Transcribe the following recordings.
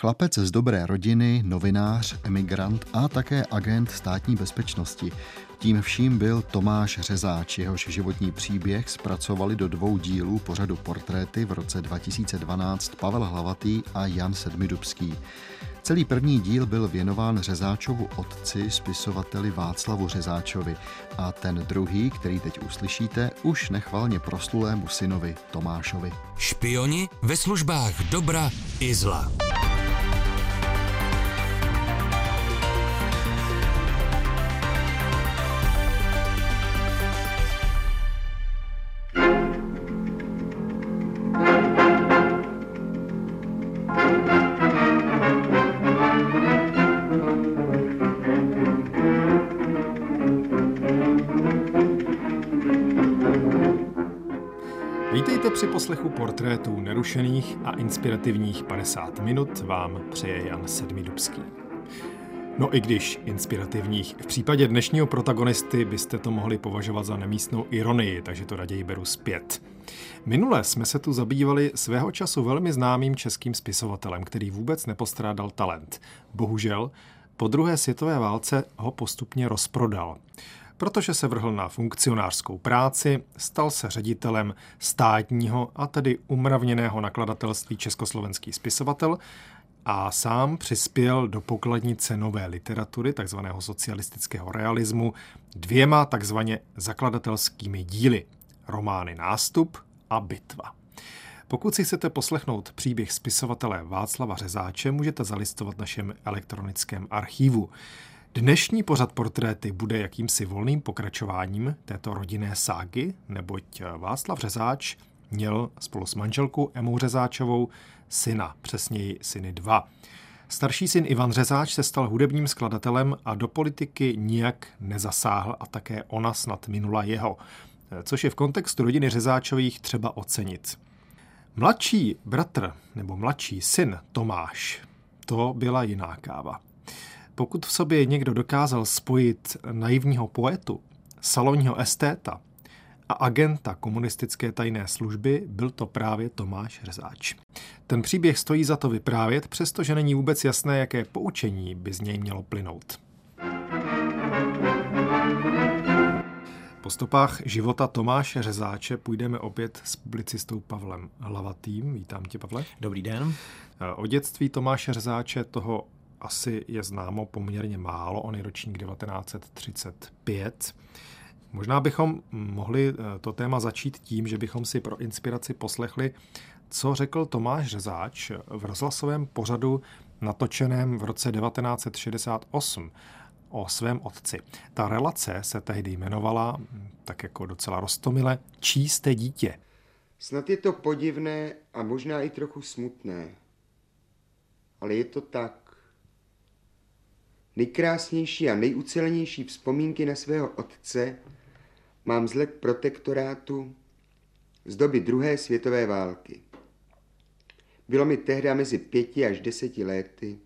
Chlapec z dobré rodiny, novinář, emigrant a také agent státní bezpečnosti. Tím vším byl Tomáš Řezáč, jehož životní příběh zpracovali do dvou dílů pořadu Portréty v roce 2012 Pavel Hlavatý a Jan Sedmidubský. Celý první díl byl věnován Řezáčovu otci, spisovateli Václavu Řezáčovi a ten druhý, který teď uslyšíte, už nechvalně proslulému synovi Tomášovi. Špioni ve službách dobra i zla. Portrétů nerušených a inspirativních 50 minut vám přeje Jan Sedmidubský. No i když inspirativních, v případě dnešního protagonisty byste to mohli považovat za nemístnou ironii, takže to raději beru zpět. Minule jsme se tu zabývali svého času velmi známým českým spisovatelem, který vůbec nepostrádal talent. Bohužel, po druhé světové válce ho postupně rozprodal. Protože se vrhl na funkcionářskou práci, stal se ředitelem státního a tedy umravněného nakladatelství Československý spisovatel a sám přispěl do pokladnice nové literatury, takzvaného socialistického realismu, dvěma takzvaně zakladatelskými díly, romány Nástup a Bitva. Pokud si chcete poslechnout příběh spisovatele Václava Řezáče, můžete zalistovat našem elektronickém archivu. Dnešní pořad portréty bude jakýmsi volným pokračováním této rodinné ságy, neboť Václav Řezáč měl spolu s manželkou Emou Řezáčovou syna, přesněji syny dva. Starší syn Ivan Řezáč se stal hudebním skladatelem a do politiky nijak nezasáhl a také ona snad minula jeho, což je v kontextu rodiny Řezáčových třeba ocenit. Mladší bratr nebo mladší syn Tomáš, to byla jiná káva. Pokud v sobě někdo dokázal spojit naivního poetu, salonního estéta a agenta komunistické tajné služby, byl to právě Tomáš Řezáč. Ten příběh stojí za to vyprávět, přestože není vůbec jasné, jaké poučení by z něj mělo plynout. Po stopách života Tomáše Řezáče půjdeme opět s publicistou Pavlem Hlavatým. Vítám tě, Pavle. Dobrý den. O dětství Tomáše Řezáče, toho asi je známo poměrně málo, on je ročník 1935. Možná bychom mohli eh, to téma začít tím, že bychom si pro inspiraci poslechli, co řekl Tomáš Řezáč v rozhlasovém pořadu natočeném v roce 1968 o svém otci. Ta relace se tehdy jmenovala, hm, tak jako docela rostomile, Číste dítě. Snad je to podivné a možná i trochu smutné, ale je to tak. Nejkrásnější a nejucelenější vzpomínky na svého otce mám z let protektorátu z doby druhé světové války. Bylo mi tehdy mezi pěti až deseti lety,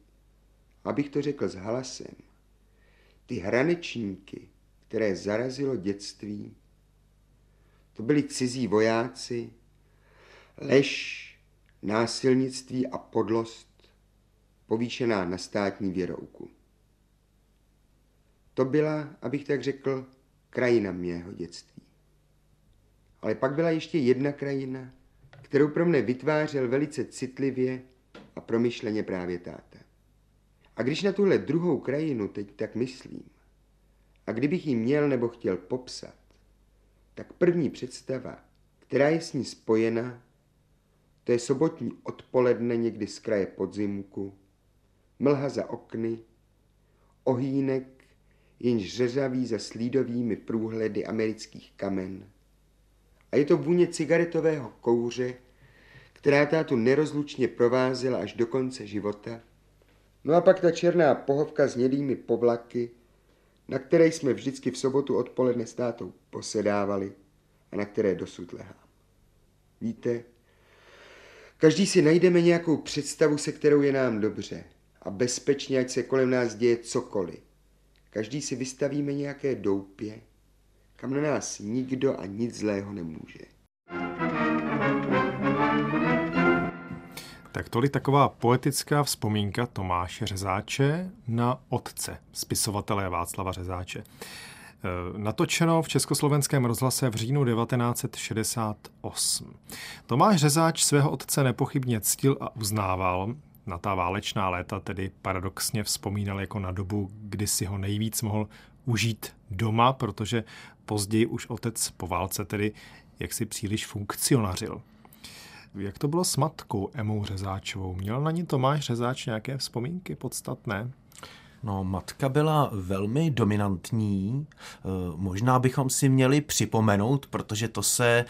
abych to řekl s hlasem. Ty hranečníky, které zarazilo dětství, to byli cizí vojáci, lež, násilnictví a podlost povýšená na státní věrouku. To byla, abych tak řekl, krajina mého dětství. Ale pak byla ještě jedna krajina, kterou pro mne vytvářel velice citlivě a promyšleně právě táta. A když na tuhle druhou krajinu teď tak myslím, a kdybych ji měl nebo chtěl popsat, tak první představa, která je s ní spojena, to je sobotní odpoledne někdy z kraje podzimku, mlha za okny, ohýnek jenž řeřaví za slídovými průhledy amerických kamen. A je to vůně cigaretového kouře, která tátu nerozlučně provázela až do konce života. No a pak ta černá pohovka s nědými povlaky, na které jsme vždycky v sobotu odpoledne s tátou posedávali a na které dosud lehám. Víte, každý si najdeme nějakou představu, se kterou je nám dobře a bezpečně, ať se kolem nás děje cokoliv. Každý si vystavíme nějaké doupě, kam na nás nikdo a nic zlého nemůže. Tak tolik taková poetická vzpomínka Tomáše Řezáče na otce, spisovatele Václava Řezáče. E, natočeno v Československém rozhlase v říjnu 1968. Tomáš Řezáč svého otce nepochybně ctil a uznával. Na ta válečná léta tedy paradoxně vzpomínal jako na dobu, kdy si ho nejvíc mohl užít doma, protože později už otec po válce tedy jaksi příliš funkcionařil. Jak to bylo s matkou Emou Řezáčovou? Měl na ní Tomáš Řezáč nějaké vzpomínky podstatné? No, matka byla velmi dominantní. Eh, možná bychom si měli připomenout, protože to se eh,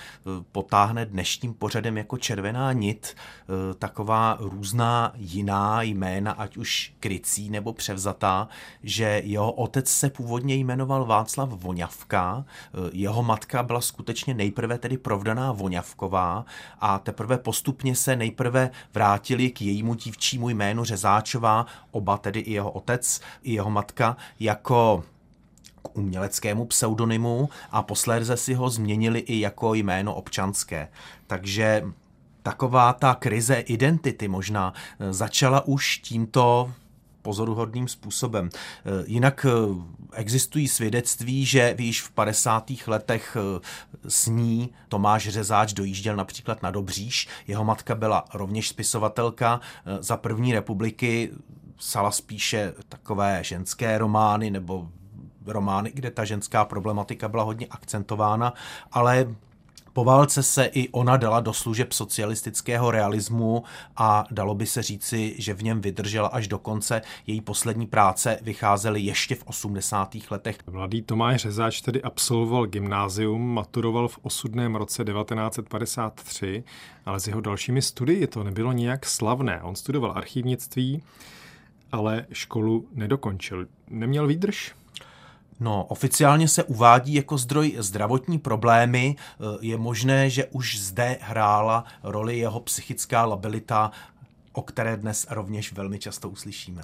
potáhne dnešním pořadem jako červená nit, eh, taková různá jiná jména, ať už krycí nebo převzatá, že jeho otec se původně jmenoval Václav Voňavka, jeho matka byla skutečně nejprve tedy provdaná Voňavková a teprve postupně se nejprve vrátili k jejímu dívčímu jménu Řezáčová, oba tedy i jeho otec, i jeho matka jako k uměleckému pseudonymu a posléze si ho změnili i jako jméno občanské. Takže taková ta krize identity možná eh, začala už tímto pozoruhodným způsobem. Eh, jinak eh, existují svědectví, že již v 50. letech s ní Tomáš Řezáč dojížděl například na Dobříž. Jeho matka byla rovněž spisovatelka. Za první republiky psala spíše takové ženské romány nebo romány, kde ta ženská problematika byla hodně akcentována, ale po válce se i ona dala do služeb socialistického realismu a dalo by se říci, že v něm vydržela až do konce. Její poslední práce vycházely ještě v 80. letech. Mladý Tomáš Řezáč tedy absolvoval gymnázium, maturoval v osudném roce 1953, ale s jeho dalšími studii to nebylo nijak slavné. On studoval archivnictví, ale školu nedokončil. Neměl výdrž? No, oficiálně se uvádí jako zdroj zdravotní problémy. Je možné, že už zde hrála roli jeho psychická labilita, o které dnes rovněž velmi často uslyšíme.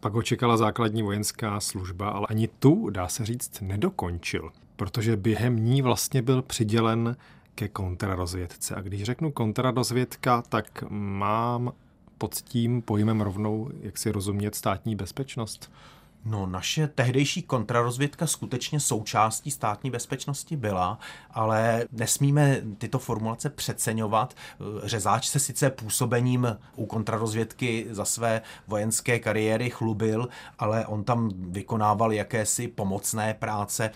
Pak ho čekala základní vojenská služba, ale ani tu, dá se říct, nedokončil, protože během ní vlastně byl přidělen ke kontrarozvědce. A když řeknu kontrarozvědka, tak mám pod tím pojmem rovnou, jak si rozumět, státní bezpečnost? No, naše tehdejší kontrarozvědka skutečně součástí státní bezpečnosti byla, ale nesmíme tyto formulace přeceňovat. Řezáč se sice působením u kontrarozvědky za své vojenské kariéry chlubil, ale on tam vykonával jakési pomocné práce,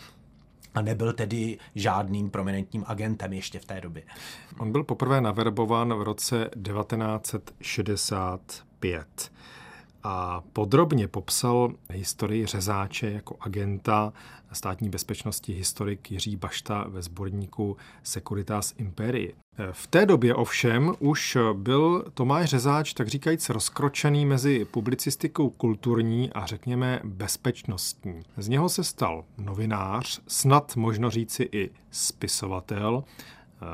a nebyl tedy žádným prominentním agentem ještě v té době. On byl poprvé naverbován v roce 1965 a podrobně popsal historii řezáče jako agenta státní bezpečnosti historik Jiří Bašta ve sborníku Securitas Imperii. V té době ovšem už byl Tomáš Řezáč tak říkajíc rozkročený mezi publicistikou kulturní a řekněme bezpečnostní. Z něho se stal novinář, snad možno říci i spisovatel.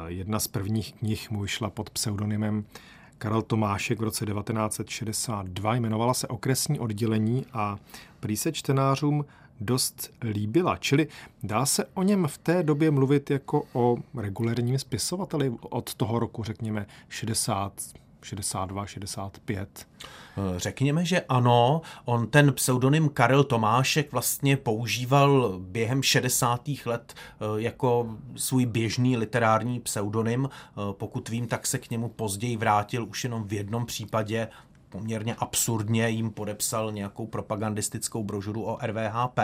Jedna z prvních knih mu vyšla pod pseudonymem Karel Tomášek v roce 1962, jmenovala se Okresní oddělení a prý se čtenářům dost líbila. Čili dá se o něm v té době mluvit jako o regulérním spisovateli od toho roku, řekněme, 60, 62, 65? Řekněme, že ano. On ten pseudonym Karel Tomášek vlastně používal během 60. let eh, jako svůj běžný literární pseudonym. Eh, pokud vím, tak se k němu později vrátil už jenom v jednom případě poměrně absurdně jim podepsal nějakou propagandistickou brožuru o RVHP,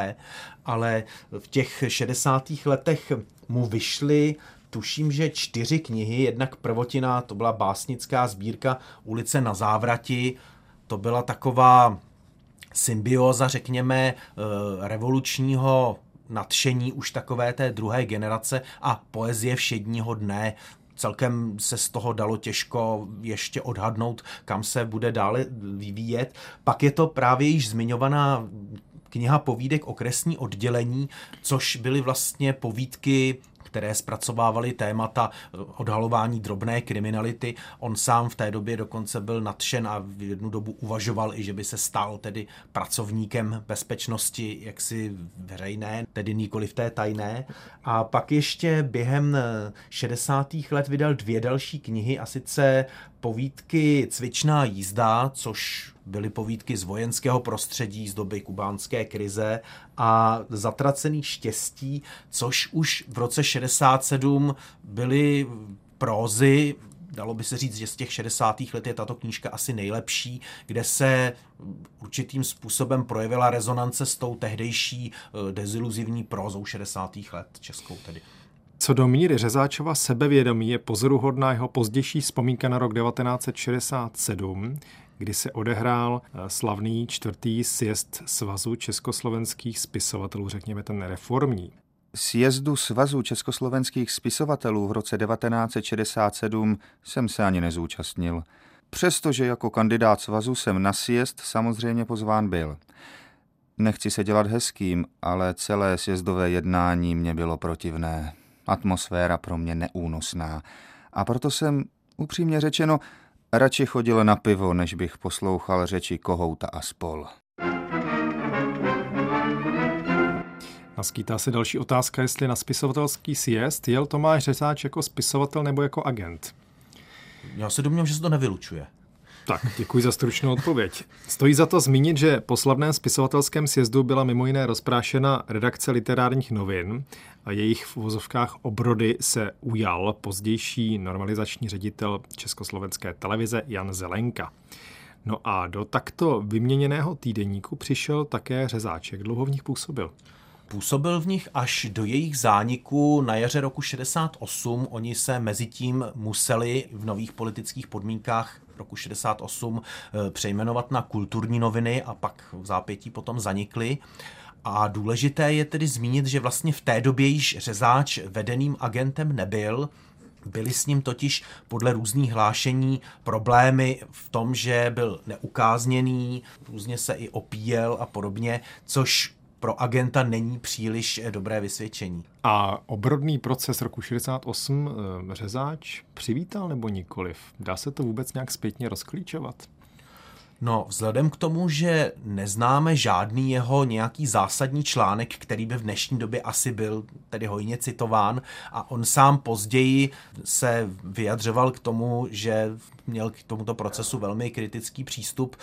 ale v těch 60. letech mu vyšly tuším, že čtyři knihy, jednak prvotina, to byla básnická sbírka Ulice na závrati, to byla taková symbioza, řekněme, eh, revolučního nadšení už takové té druhé generace a poezie všedního dne celkem se z toho dalo těžko ještě odhadnout, kam se bude dále vyvíjet. Pak je to právě již zmiňovaná kniha povídek okresní oddělení, což byly vlastně povídky které zpracovávaly témata eh, odhalování drobné kriminality. On sám v té době dokonce byl nadšen a v jednu dobu uvažoval i, že by se stal tedy pracovníkem bezpečnosti jaksi veřejné, tedy nikoli v té tajné. A pak ještě během 60. Eh, let vydal dvě další knihy a sice povídky Cvičná jízda, což byly povídky z vojenského prostředí z doby kubánské krize a Zatracený štěstí, což už v roce 67 byly prózy dalo by se říct, že z těch 60. let je tato knížka asi nejlepší, kde se určitým způsobem projevila rezonance s tou tehdejší eh, deziluzivní prózou 60. let českou tedy. Co do míry Řezáčova sebevědomí je pozoruhodná jeho pozdější vzpomínka na rok 1967, kdy se odehrál eh, slavný čtvrtý sjezd Svazu československých spisovatelů, řekněme ten reformní. Sjezdu Svazu československých spisovatelů v roce 1967 jsem se ani nezúčastnil. Přestože jako kandidát svazu jsem na sjezd samozřejmě pozván byl. Nechci se dělat hezkým, ale celé sjezdové jednání mě bylo protivné. Atmosféra pro mě neúnosná. A proto jsem, upřímně řečeno, radši chodil na pivo, než bych poslouchal řeči Kohouta a spol. Naskýtá se další otázka, jestli na spisovatelský sjezd jel Tomáš Řezáč jako spisovatel nebo jako agent. Já se domnívám, že se to nevylučuje. Tak, děkuji za stručnou odpověď. Stojí za to zmínit, že po slavném spisovatelském sjezdu byla mimo jiné rozprášena redakce literárních novin a jejich v vozovkách obrody se ujal pozdější normalizační ředitel Československé televize Jan Zelenka. No a do takto vyměněného týdeníku přišel také Řezáček. Dlouho v nich působil. Působil v nich až do jejich zániku na jaře roku 68. Oni se mezi tím museli v nových politických podmínkách roku 68 eh, přejmenovat na kulturní noviny a pak v zápětí potom zanikly. A důležité je tedy zmínit, že vlastně v té době již řezáč vedeným agentem nebyl, Byly s ním totiž podle různých hlášení problémy v tom, že byl neukázněný, různě se i opíjel a podobně, což pro agenta není příliš eh, dobré vysvědčení. A obrodný proces roku 68 eh, řezáč přivítal nebo nikoliv? Dá se to vůbec nějak zpětně rozklíčovat? No, vzhledem k tomu, že neznáme žádný jeho nějaký zásadní článek, který by v dnešní době asi byl tedy hojně citován a on sám později se vyjadřoval k tomu, že měl k tomuto procesu velmi kritický přístup.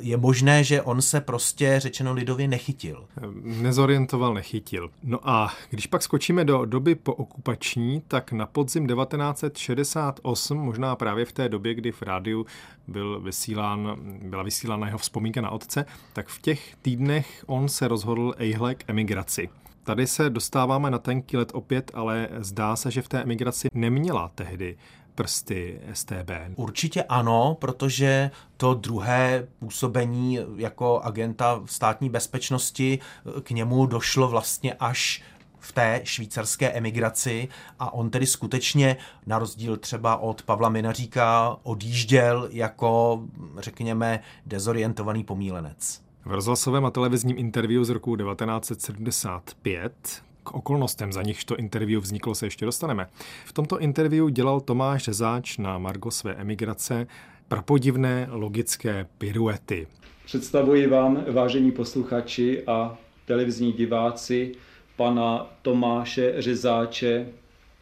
Je možné, že on se prostě řečeno lidově nechytil. Nezorientoval, nechytil. No a když pak skočíme do doby po okupační, tak na podzim 1968, možná právě v té době, kdy v rádiu byl vysílán, byla vysílána jeho vzpomínka na otce, tak v těch týdnech on se rozhodl ejhle k emigraci. Tady se dostáváme na tenký let opět, ale zdá se, že v té emigraci neměla tehdy prsty STB? Určitě ano, protože to druhé působení jako agenta státní bezpečnosti k němu došlo vlastně až v té švýcarské emigraci a on tedy skutečně, na rozdíl třeba od Pavla Minaříka, odjížděl jako, řekněme, dezorientovaný pomílenec. V rozhlasovém a televizním interview z roku 1975 okolnostem, za nichž to interview vzniklo, se ještě dostaneme. V tomto interview dělal Tomáš Řezáč na Margo své emigrace prapodivné logické piruety. Představuji vám, vážení posluchači a televizní diváci, pana Tomáše Řezáče,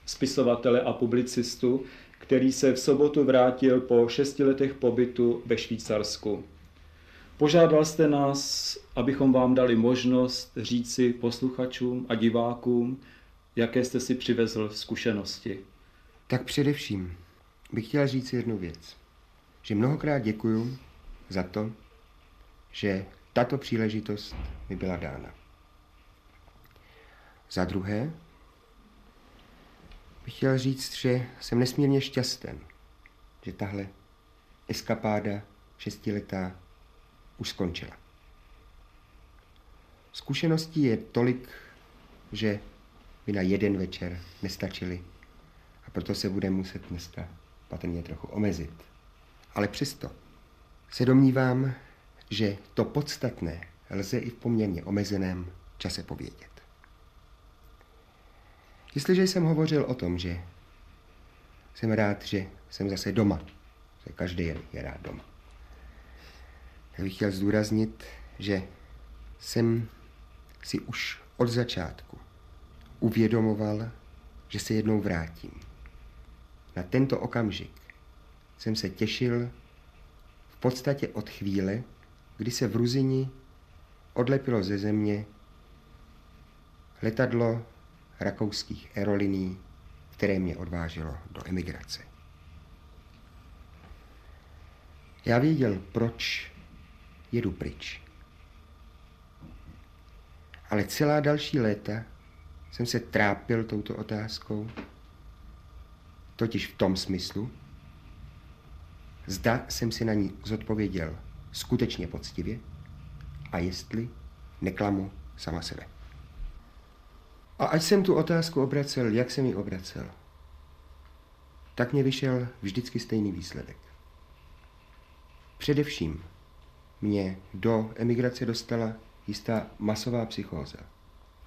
spisovatele a publicistu, který se v sobotu vrátil po šesti letech pobytu ve Švýcarsku. Požádal jste nás, abychom vám dali možnost říci posluchačům a divákům, jaké jste si přivezl zkušenosti. Tak především bych chtěl říct jednu věc. Že mnohokrát děkuju za to, že tato příležitost mi byla dána. Za druhé bych chtěl říct, že jsem nesmírně šťasten, že tahle eskapáda šestiletá už skončila. Zkušeností je tolik, že by na jeden večer nestačili a proto se budeme muset dneska patrně trochu omezit. Ale přesto se domnívám, že to podstatné lze i v poměrně omezeném čase povědět. Jestliže jsem hovořil o tom, že jsem rád, že jsem zase doma, že každý je rád doma, tak bych chtěl zdůraznit, že jsem si už od začátku uvědomoval, že se jednou vrátím. Na tento okamžik jsem se těšil v podstatě od chvíle, kdy se v Ruzini odlepilo ze země letadlo rakouských aeroliní, které mě odváželo do emigrace. Já věděl, proč jedu pryč. Ale celá další léta jsem se trápil touto otázkou, totiž v tom smyslu, zda jsem si na ní zodpověděl skutečně poctivě a jestli neklamu sama sebe. A ať jsem tu otázku obracel, jak jsem ji obracel, tak mě vyšel vždycky stejný výsledek. Především mě do emigrace dostala jistá masová psychóza.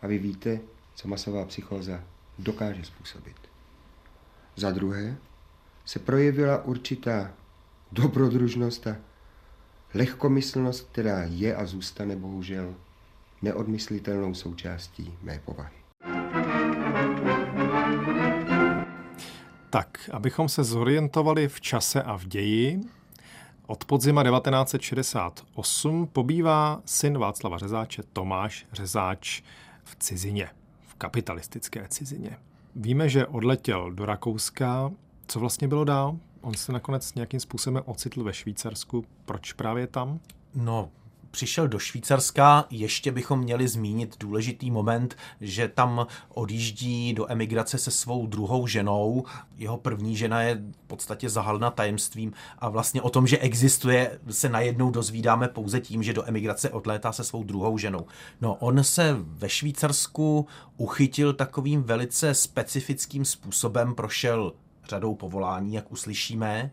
A vy víte, co masová psychóza dokáže způsobit. Za druhé se projevila určitá dobrodružnost a lehkomyslnost, která je a zůstane bohužel neodmyslitelnou součástí mé povahy. Tak, abychom se zorientovali v čase a v ději, od podzima 1968 pobývá syn Václava Řezáče Tomáš Řezáč v cizině, v kapitalistické cizině. Víme, že odletěl do Rakouska. Co vlastně bylo dál? On se nakonec nějakým způsobem ocitl ve Švýcarsku. Proč právě tam? No, přišel do Švýcarska, ještě bychom měli zmínit důležitý moment, že tam odjíždí do emigrace se svou druhou ženou. Jeho první žena je v podstatě zahalna tajemstvím a vlastně o tom, že existuje, se najednou dozvídáme pouze tím, že do emigrace odlétá se svou druhou ženou. No, on se ve Švýcarsku uchytil takovým velice specifickým způsobem, prošel řadou povolání, jak uslyšíme.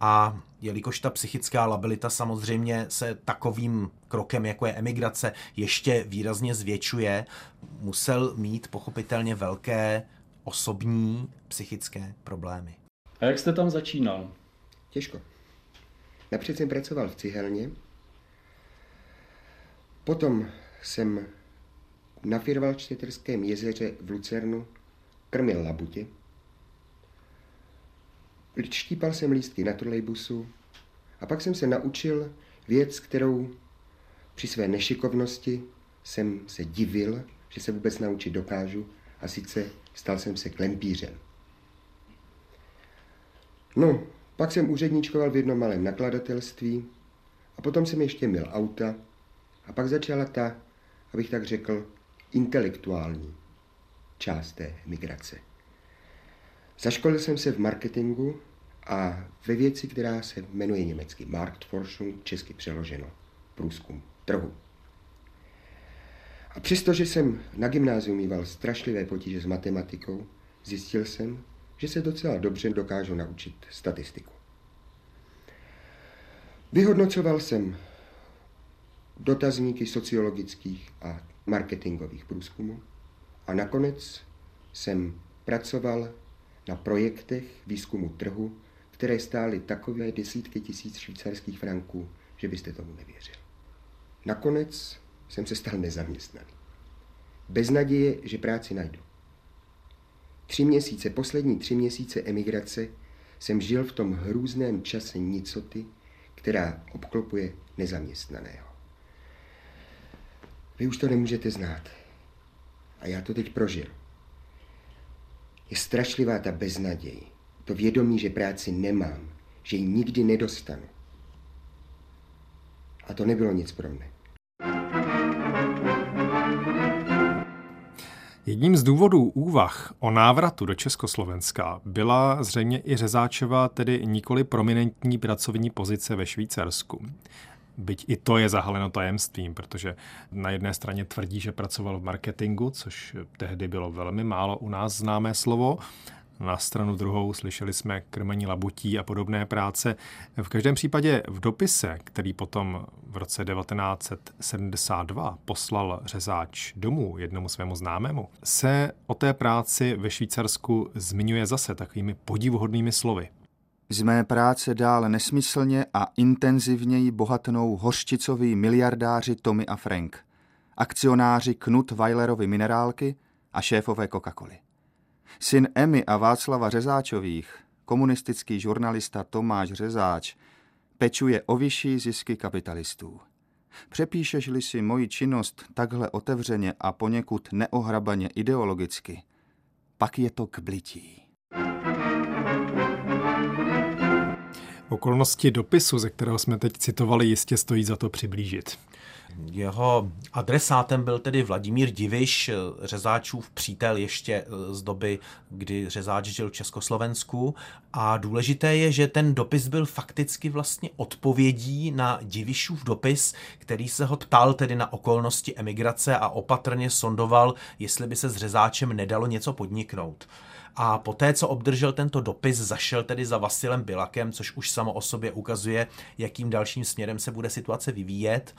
A jelikož ta psychická labilita samozřejmě se takovým krokem, jako je emigrace, ještě výrazně zvětšuje, musel mít pochopitelně velké osobní psychické problémy. A jak jste tam začínal? Těžko. Napřed jsem pracoval v cihelně, potom jsem na Firvalčteterském jezeře v Lucernu krmil labutě, štípal jsem lístky na trolejbusu a pak jsem se naučil věc, kterou při své nešikovnosti jsem se divil, že se vůbec naučit dokážu a sice stal jsem se klempířem. No, pak jsem úředničkoval v jednom malém nakladatelství a potom jsem ještě měl auta a pak začala ta, abych tak řekl, intelektuální část té migrace. Zaškolil jsem se v marketingu a ve věci, která se jmenuje německy Marktforschung, česky přeloženo průzkum trhu. A přestože jsem na gymnáziu mýval strašlivé potíže s matematikou, zjistil jsem, že se docela dobře dokážu naučit statistiku. Vyhodnocoval jsem dotazníky sociologických a marketingových průzkumů a nakonec jsem pracoval na projektech výzkumu trhu, které stály takové desítky tisíc švýcarských franků, že byste tomu nevěřil. Nakonec jsem se stal nezaměstnaný. Bez naděje, že práci najdu. Tři měsíce, poslední tři měsíce emigrace jsem žil v tom hrůzném čase nicoty, která obklopuje nezaměstnaného. Vy už to nemůžete znát. A já to teď prožil. Je strašlivá ta beznaděj, to vědomí, že práci nemám, že ji nikdy nedostanu. A to nebylo nic pro mne. Jedním z důvodů úvah o návratu do Československa byla zřejmě i Řezáčeva, tedy nikoli prominentní pracovní pozice ve Švýcarsku. Byť i to je zahaleno tajemstvím, protože na jedné straně tvrdí, že pracoval v marketingu, což tehdy bylo velmi málo u nás známé slovo, na stranu druhou slyšeli jsme krmení labutí a podobné práce. V každém případě v dopise, který potom v roce 1972 poslal řezáč domů jednomu svému známému, se o té práci ve Švýcarsku zmiňuje zase takovými podivuhodnými slovy. Z mé práce dále nesmyslně a intenzivněji bohatnou hořčicoví miliardáři Tommy a Frank, akcionáři Knut Weilerovi minerálky a šéfové Coca-Coly. Syn Emmy a Václava Řezáčových, komunistický žurnalista Tomáš Řezáč pečuje o vyšší zisky kapitalistů. Přepíšeš-li si moji činnost takhle otevřeně a poněkud neohrabaně ideologicky, pak je to k blití. Okolnosti dopisu, ze kterého jsme teď citovali, jistě stojí za to přiblížit. Jeho adresátem byl tedy Vladimír Diviš, řezáčův přítel ještě eh, z doby, kdy řezáč žil v Československu. A důležité je, že ten dopis byl fakticky vlastně odpovědí na Divišův dopis, který se ho ptal tedy na okolnosti emigrace a opatrně sondoval, jestli by se s řezáčem nedalo něco podniknout. A poté, co obdržel tento dopis, zašel tedy za Vasilem Bilakem, což už samo o sobě ukazuje, jakým dalším směrem se bude situace vyvíjet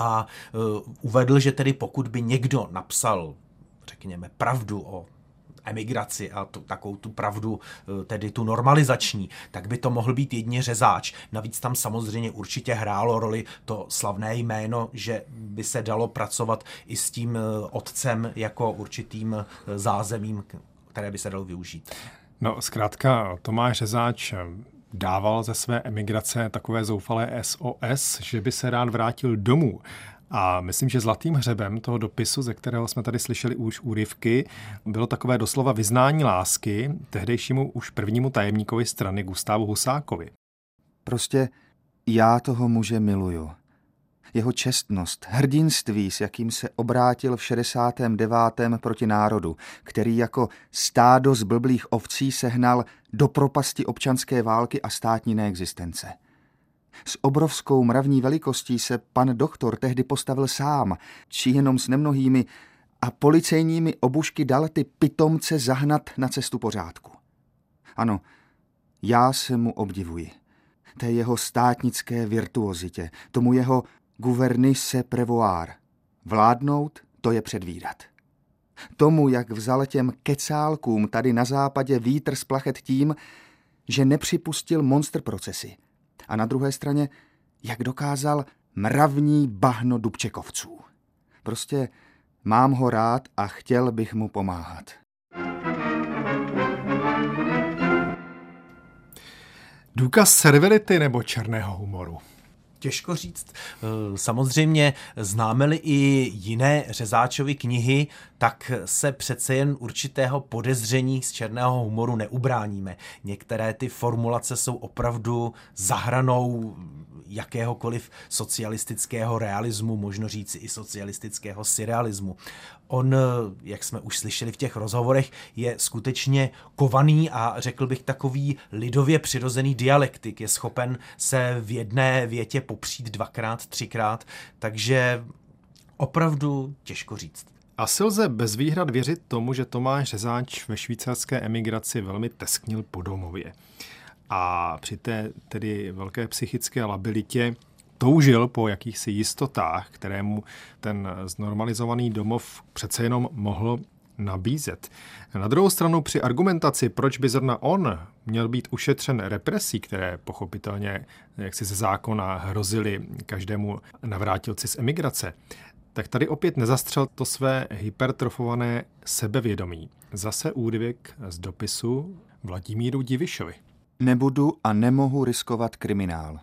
a uh, uvedl, že tedy pokud by někdo napsal, řekněme, pravdu o emigraci a tu, takovou tu pravdu, e, tedy tu normalizační, tak by to mohl být jedně řezáč. Navíc tam samozřejmě určitě hrálo roli to slavné jméno, že by se dalo pracovat i s tím e, otcem jako určitým zázemím, které by se dalo využít. No, zkrátka Tomáš Řezáč dával ze své emigrace takové zoufalé SOS, že by se rád vrátil domů. A myslím, že zlatým hřebem toho dopisu, ze kterého jsme tady slyšeli už úryvky, bylo takové doslova vyznání lásky tehdejšímu už prvnímu tajemníkovi strany Gustávu Husákovi. Prostě já toho muže miluju. Jeho čestnost, hrdinství, s jakým se obrátil v 69. proti národu, který jako stádo z blblých ovcí sehnal do propasti občanské války a státní neexistence. S obrovskou mravní velikostí se pan doktor tehdy postavil sám, či jenom s nemnohými a policejními obušky dal ty pitomce zahnat na cestu pořádku. Ano, já se mu obdivuji. Té jeho státnické virtuozitě, tomu jeho se prevoir. Vládnout, to je předvídat. Tomu, jak vzal těm kecálkům tady na západě vítr z plachet tím, že nepřipustil monster procesy. A na druhé straně, jak dokázal mravní bahno Dubčekovců. Prostě mám ho rád a chtěl bych mu pomáhat. Důkaz servility nebo černého humoru? Těžko říct. Eh, samozřejmě známe-li i jiné řezáčovy knihy, tak se přece jen určitého podezření z černého humoru neubráníme. Některé ty formulace jsou opravdu zahranou jakéhokoliv socialistického realismu, možno říci i socialistického surrealismu. On, jak jsme už slyšeli v těch rozhovorech, je skutečně kovaný a řekl bych takový lidově přirozený dialektik. Je schopen se v jedné větě popřít dvakrát, třikrát, takže opravdu těžko říct. Asi lze bez výhrad věřit tomu, že Tomáš Řezáč ve švýcarské emigraci velmi tesknil po domově. A při té tedy velké psychické labilitě toužil po jakýchsi jistotách, kterému ten znormalizovaný domov přece jenom mohl nabízet. Na druhou stranu při argumentaci, proč by zrovna on měl být ušetřen represí, které pochopitelně jaksi ze zákona hrozily každému navrátilci z emigrace, tak tady opět nezastřel to své hypertrofované sebevědomí. Zase úryvek z dopisu Vladimíru Divišovi. Nebudu a nemohu riskovat kriminál.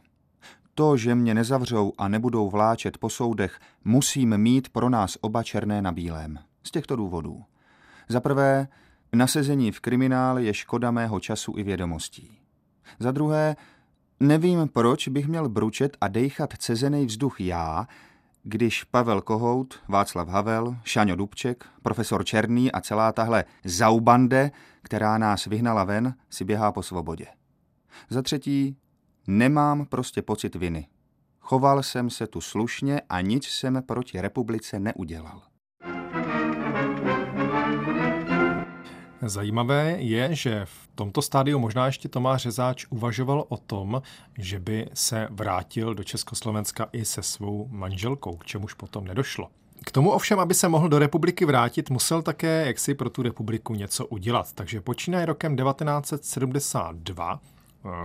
To, že mě nezavřou a nebudou vláčet po soudech, musím mít pro nás oba černé na bílém. Z těchto důvodů. Za prvé, nasezení v kriminále je škoda mého času i vědomostí. Za druhé, nevím, proč bych měl bručet a dejchat cezený vzduch já, když Pavel Kohout, Václav Havel, Šaňo Dubček, profesor Černý a celá tahle zaubande, která nás vyhnala ven, si běhá po svobodě. Za třetí, nemám prostě pocit viny. Choval jsem se tu slušně a nic jsem proti republice neudělal. Zajímavé je, že v tomto stádiu možná ještě Tomáš Řezáč uvažoval o tom, že by se vrátil do Československa i se svou manželkou, k čemuž potom nedošlo. K tomu ovšem, aby se mohl do republiky vrátit, musel také jaksi pro tu republiku něco udělat. Takže počínaje rokem 1972 eh,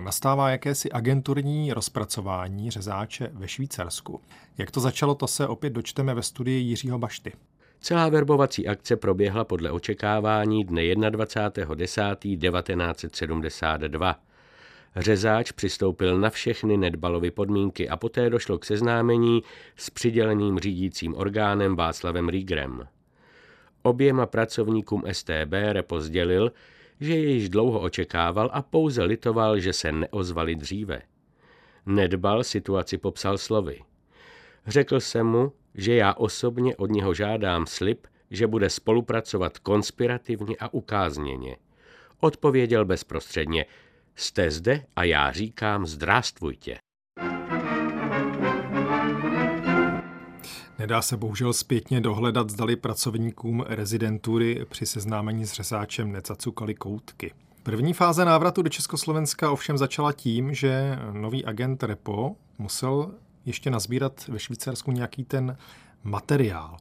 nastává jakési agenturní rozpracování řezáče ve Švýcarsku. Jak to začalo, to se opět dočteme ve studii Jiřího Bašty. Celá verbovací akce proběhla podle očekávání dne 21.10.1972. Řezáč přistoupil na všechny Nedbalovy podmínky a poté došlo k seznámení s přiděleným řídícím orgánem Václavem Rígrem. Oběma pracovníkům STB Repo sdělil, že je již dlouho očekával a pouze litoval, že se neozvali dříve. Nedbal situaci popsal slovy. Řekl jsem mu, že já osobně od něho žádám slib, že bude spolupracovat konspirativně a ukázněně. Odpověděl bezprostředně, jste zde a já říkám zdrástvujtě. Nedá se bohužel zpětně dohledat, zdali pracovníkům rezidentury při seznámení s řezáčem necacukali koutky. První fáze návratu do Československa ovšem začala tím, že nový agent Repo musel ještě nazbírat ve Švýcarsku nějaký ten materiál.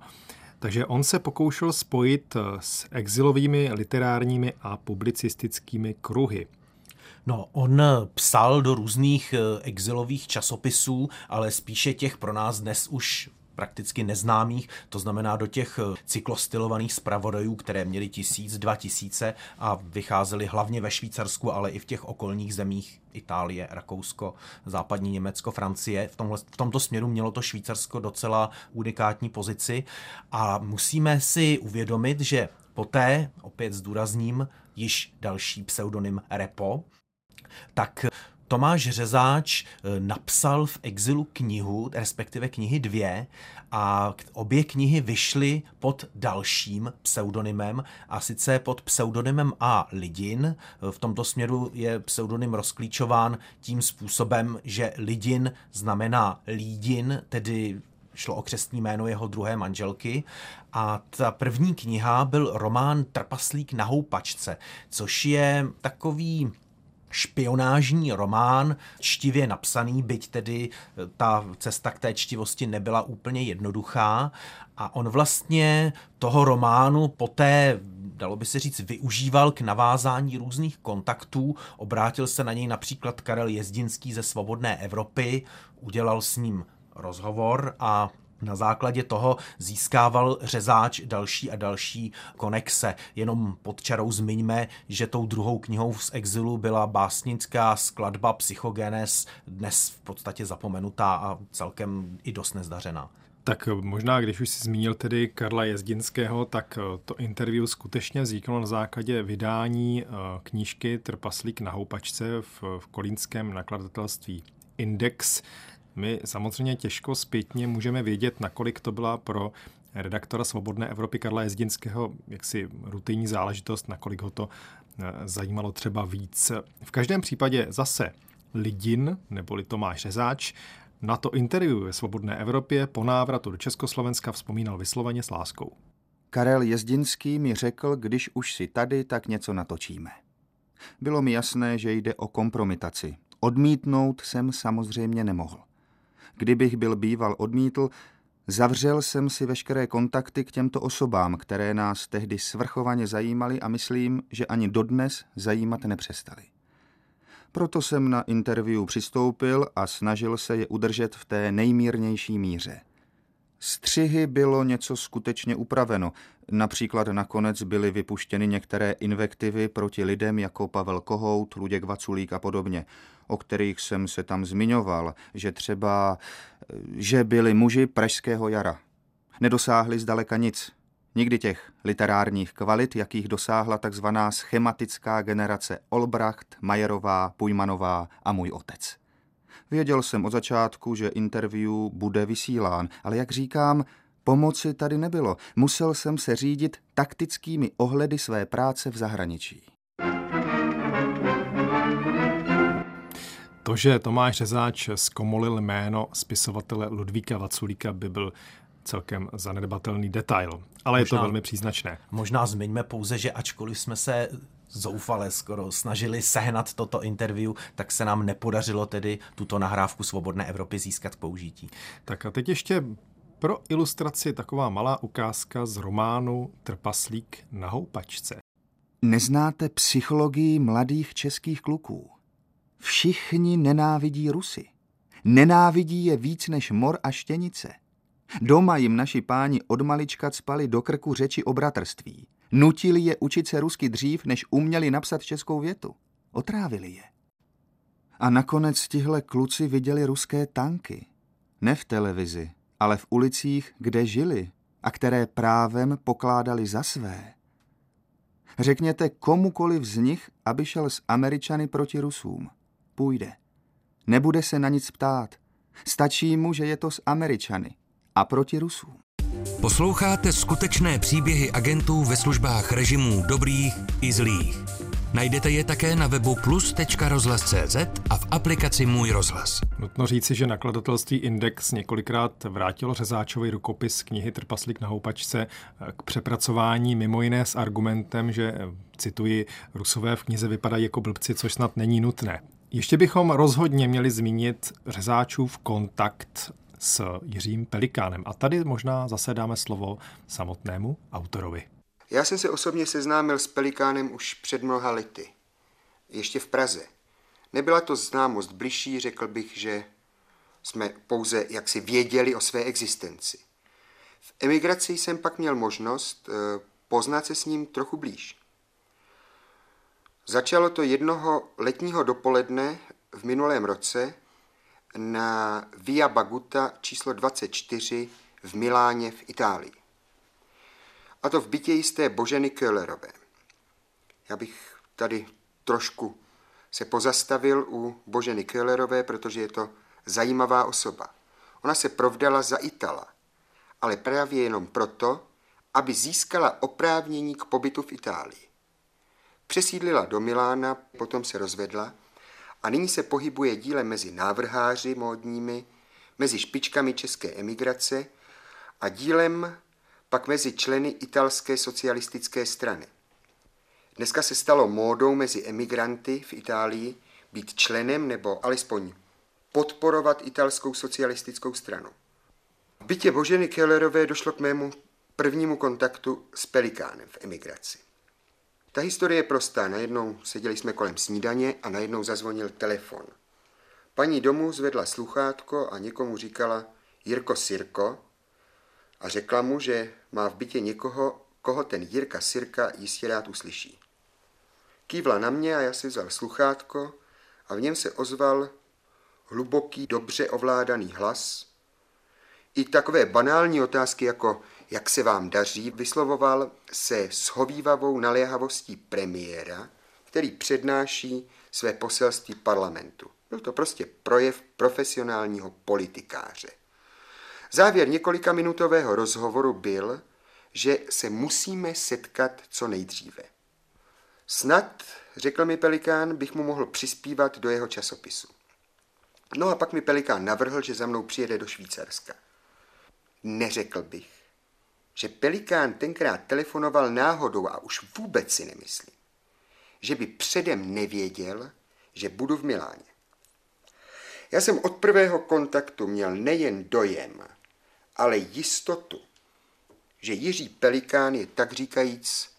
Takže on se pokoušel spojit s exilovými literárními a publicistickými kruhy. No, on psal do různých eh, exilových časopisů, ale spíše těch pro nás dnes už prakticky neznámých, to znamená do těch eh, cyklostylovaných zpravodajů, které měly tisíc, dva tisíce a vycházely hlavně ve Švýcarsku, ale i v těch okolních zemích Itálie, Rakousko, západní Německo, Francie. V, tomhle, v tomto směru mělo to Švýcarsko docela unikátní pozici a musíme si uvědomit, že poté, opět zdůrazním, již další pseudonym Repo, tak Tomáš Řezáč eh, napsal v exilu knihu, respektive knihy dvě, a obě knihy vyšly pod dalším pseudonymem, a sice pod pseudonymem A. Lidin. V tomto směru je pseudonym rozklíčován tím způsobem, že Lidin znamená Lídin, tedy šlo o křestní jméno jeho druhé manželky. A ta první kniha byl román Trpaslík na houpačce, což je takový špionážní román, čtivě napsaný, byť tedy eh, ta cesta k té čtivosti nebyla úplně jednoduchá. A on vlastně toho románu poté dalo by se říct, využíval k navázání různých kontaktů. Obrátil se na něj například Karel Jezdinský ze Svobodné Evropy, udělal s ním rozhovor a na základě toho získával řezáč další a další konexe. Jenom pod čarou zmiňme, že tou druhou knihou z exilu byla básnická skladba Psychogenes, dnes v podstatě zapomenutá a celkem i dost nezdařená. Tak možná, když už si zmínil tedy Karla Jezdinského, tak to interview skutečně vzniklo na základě vydání eh, knížky Trpaslík na houpačce v, v kolínském nakladatelství Index. My samozřejmě těžko zpětně můžeme vědět, nakolik to byla pro redaktora Svobodné Evropy Karla Jezdinského jaksi rutinní záležitost, nakolik ho to eh, zajímalo třeba víc. V každém případě zase Lidin, neboli Tomáš Řezáč, na to interview ve Svobodné Evropě po návratu do Československa vzpomínal vysloveně s láskou. Karel Jezdinský mi řekl, když už si tady, tak něco natočíme. Bylo mi jasné, že jde o kompromitaci. Odmítnout jsem samozřejmě nemohl. Kdybych byl býval odmítl, zavřel jsem si veškeré kontakty k těmto osobám, které nás tehdy svrchovaně zajímaly a myslím, že ani dodnes zajímat nepřestali. Proto jsem na interview přistoupil a snažil se je udržet v té nejmírnější míře. Střihy bylo něco skutečně upraveno. Například nakonec byly vypuštěny některé invektivy proti lidem jako Pavel Kohout, Luděk Vaculík a podobně, o kterých jsem se tam zmiňoval, že třeba, že byli muži pražského jara. Nedosáhli zdaleka nic. Nikdy těch literárních kvalit, jakých dosáhla takzvaná schematická generace Olbracht, Majerová, Pujmanová a můj otec. Věděl jsem od začátku, že interview bude vysílán, ale jak říkám, pomoci tady nebylo. Musel jsem se řídit taktickými ohledy své práce v zahraničí. To, že Tomáš Řezáč zkomolil jméno spisovatele Ludvíka Vaculíka, by byl celkem zanedbatelný detail, ale možná, je to velmi příznačné. Možná zmiňme pouze, že ačkoliv jsme se zoufale skoro snažili sehnat toto interview, tak se nám nepodařilo tedy tuto nahrávku Svobodné Evropy získat k použití. Tak a teď ještě pro ilustraci taková malá ukázka z románu Trpaslík na houpačce. Neznáte psychologii mladých českých kluků. Všichni nenávidí Rusy. Nenávidí je víc než mor a štěnice. Doma jim naši páni od malička spali do krku řeči o bratrství. Nutili je učit se rusky dřív, než uměli napsat českou větu. Otrávili je. A nakonec tihle kluci viděli ruské tanky. Ne v televizi, ale v ulicích, kde žili a které právem pokládali za své. Řekněte komukoliv z nich, aby šel s Američany proti Rusům. Půjde. Nebude se na nic ptát. Stačí mu, že je to s Američany a proti Rusům. Posloucháte skutečné příběhy agentů ve službách režimů dobrých i zlých. Najdete je také na webu plus.rozhlas.cz a v aplikaci Můj rozhlas. Nutno říci, že nakladatelství Index několikrát vrátilo Řezáčovi rukopis knihy Trpaslík na houpačce k přepracování mimo jiné s argumentem, že, cituji, Rusové v knize vypadají jako blbci, což snad není nutné. Ještě bychom rozhodně měli zmínit Řezáčův kontakt s Jiřím Pelikánem. A tady možná zase dáme slovo samotnému autorovi. Já jsem se osobně seznámil s Pelikánem už před mnoha lety. Ještě v Praze. Nebyla to známost bližší, řekl bych, že jsme pouze jaksi věděli o své existenci. V emigraci jsem pak měl možnost eh, poznat se s ním trochu blíž. Začalo to jednoho letního dopoledne v minulém roce na Via Baguta číslo 24 v Miláně v Itálii. A to v bytě jisté Boženy Köhlerové. Já bych tady trošku se pozastavil u Boženy Köhlerové, protože je to zajímavá osoba. Ona se provdala za Itala, ale právě jenom proto, aby získala oprávnění k pobytu v Itálii. Přesídlila do Milána, potom se rozvedla a nyní se pohybuje dílem mezi návrháři módními, mezi špičkami české emigrace a dílem pak mezi členy italské socialistické strany. Dneska se stalo módou mezi emigranty v Itálii být členem nebo alespoň podporovat italskou socialistickou stranu. V bytě Boženy Kellerové došlo k mému prvnímu kontaktu s Pelikánem v emigraci. Ta historie je prostá. Najednou seděli jsme kolem snídaně a najednou zazvonil telefon. Paní domů zvedla sluchátko a někomu říkala Jirko Sirko a řekla mu, že má v bytě někoho, koho ten Jirka Sirka jistě rád uslyší. Kývla na mě a já si vzal sluchátko a v něm se ozval hluboký, dobře ovládaný hlas. I takové banální otázky jako jak se vám daří, vyslovoval se shovívavou naléhavostí premiéra, který přednáší své poselství parlamentu. Byl to prostě projev profesionálního politikáře. Závěr několika minutového rozhovoru byl, že se musíme setkat co nejdříve. Snad, řekl mi Pelikán, bych mu mohl přispívat do jeho časopisu. No a pak mi Pelikán navrhl, že za mnou přijede do Švýcarska. Neřekl bych, že Pelikán tenkrát telefonoval náhodou a už vůbec si nemyslím, že by předem nevěděl, že budu v Miláně. Já jsem od prvého kontaktu měl nejen dojem, ale jistotu, že Jiří Pelikán je tak říkajíc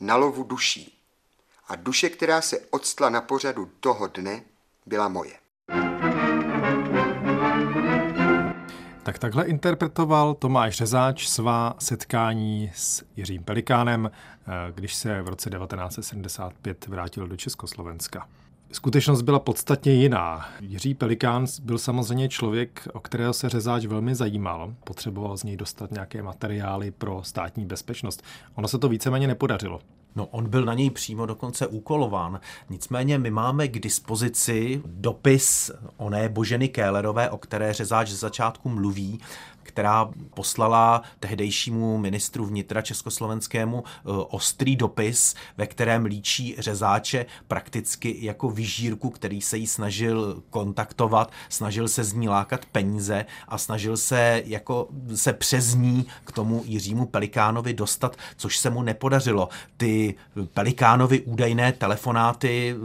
na lovu duší a duše, která se odstla na pořadu toho dne, byla moje. Tak takhle interpretoval Tomáš Řezáč svá setkání s Jiřím Pelikánem, eh, když se v roce 1975 vrátil do Československa. Skutečnost byla podstatně jiná. Jiří Pelikán byl samozřejmě člověk, o kterého se řezáč velmi zajímal. Potřeboval z něj dostat nějaké materiály pro státní bezpečnost. Ono se to víceméně nepodařilo. No, on byl na něj přímo dokonce úkolován. Nicméně my máme k dispozici dopis oné Boženy Kélerové, o které řezáč z začátku mluví, která poslala tehdejšímu ministru vnitra československému eh, ostrý dopis, ve kterém líčí řezáče prakticky jako vyžírku, který se jí snažil kontaktovat, snažil se z ní lákat peníze a snažil se jako se přes ní k tomu Jiřímu Pelikánovi dostat, což se mu nepodařilo. Ty Pelikánovi údajné telefonáty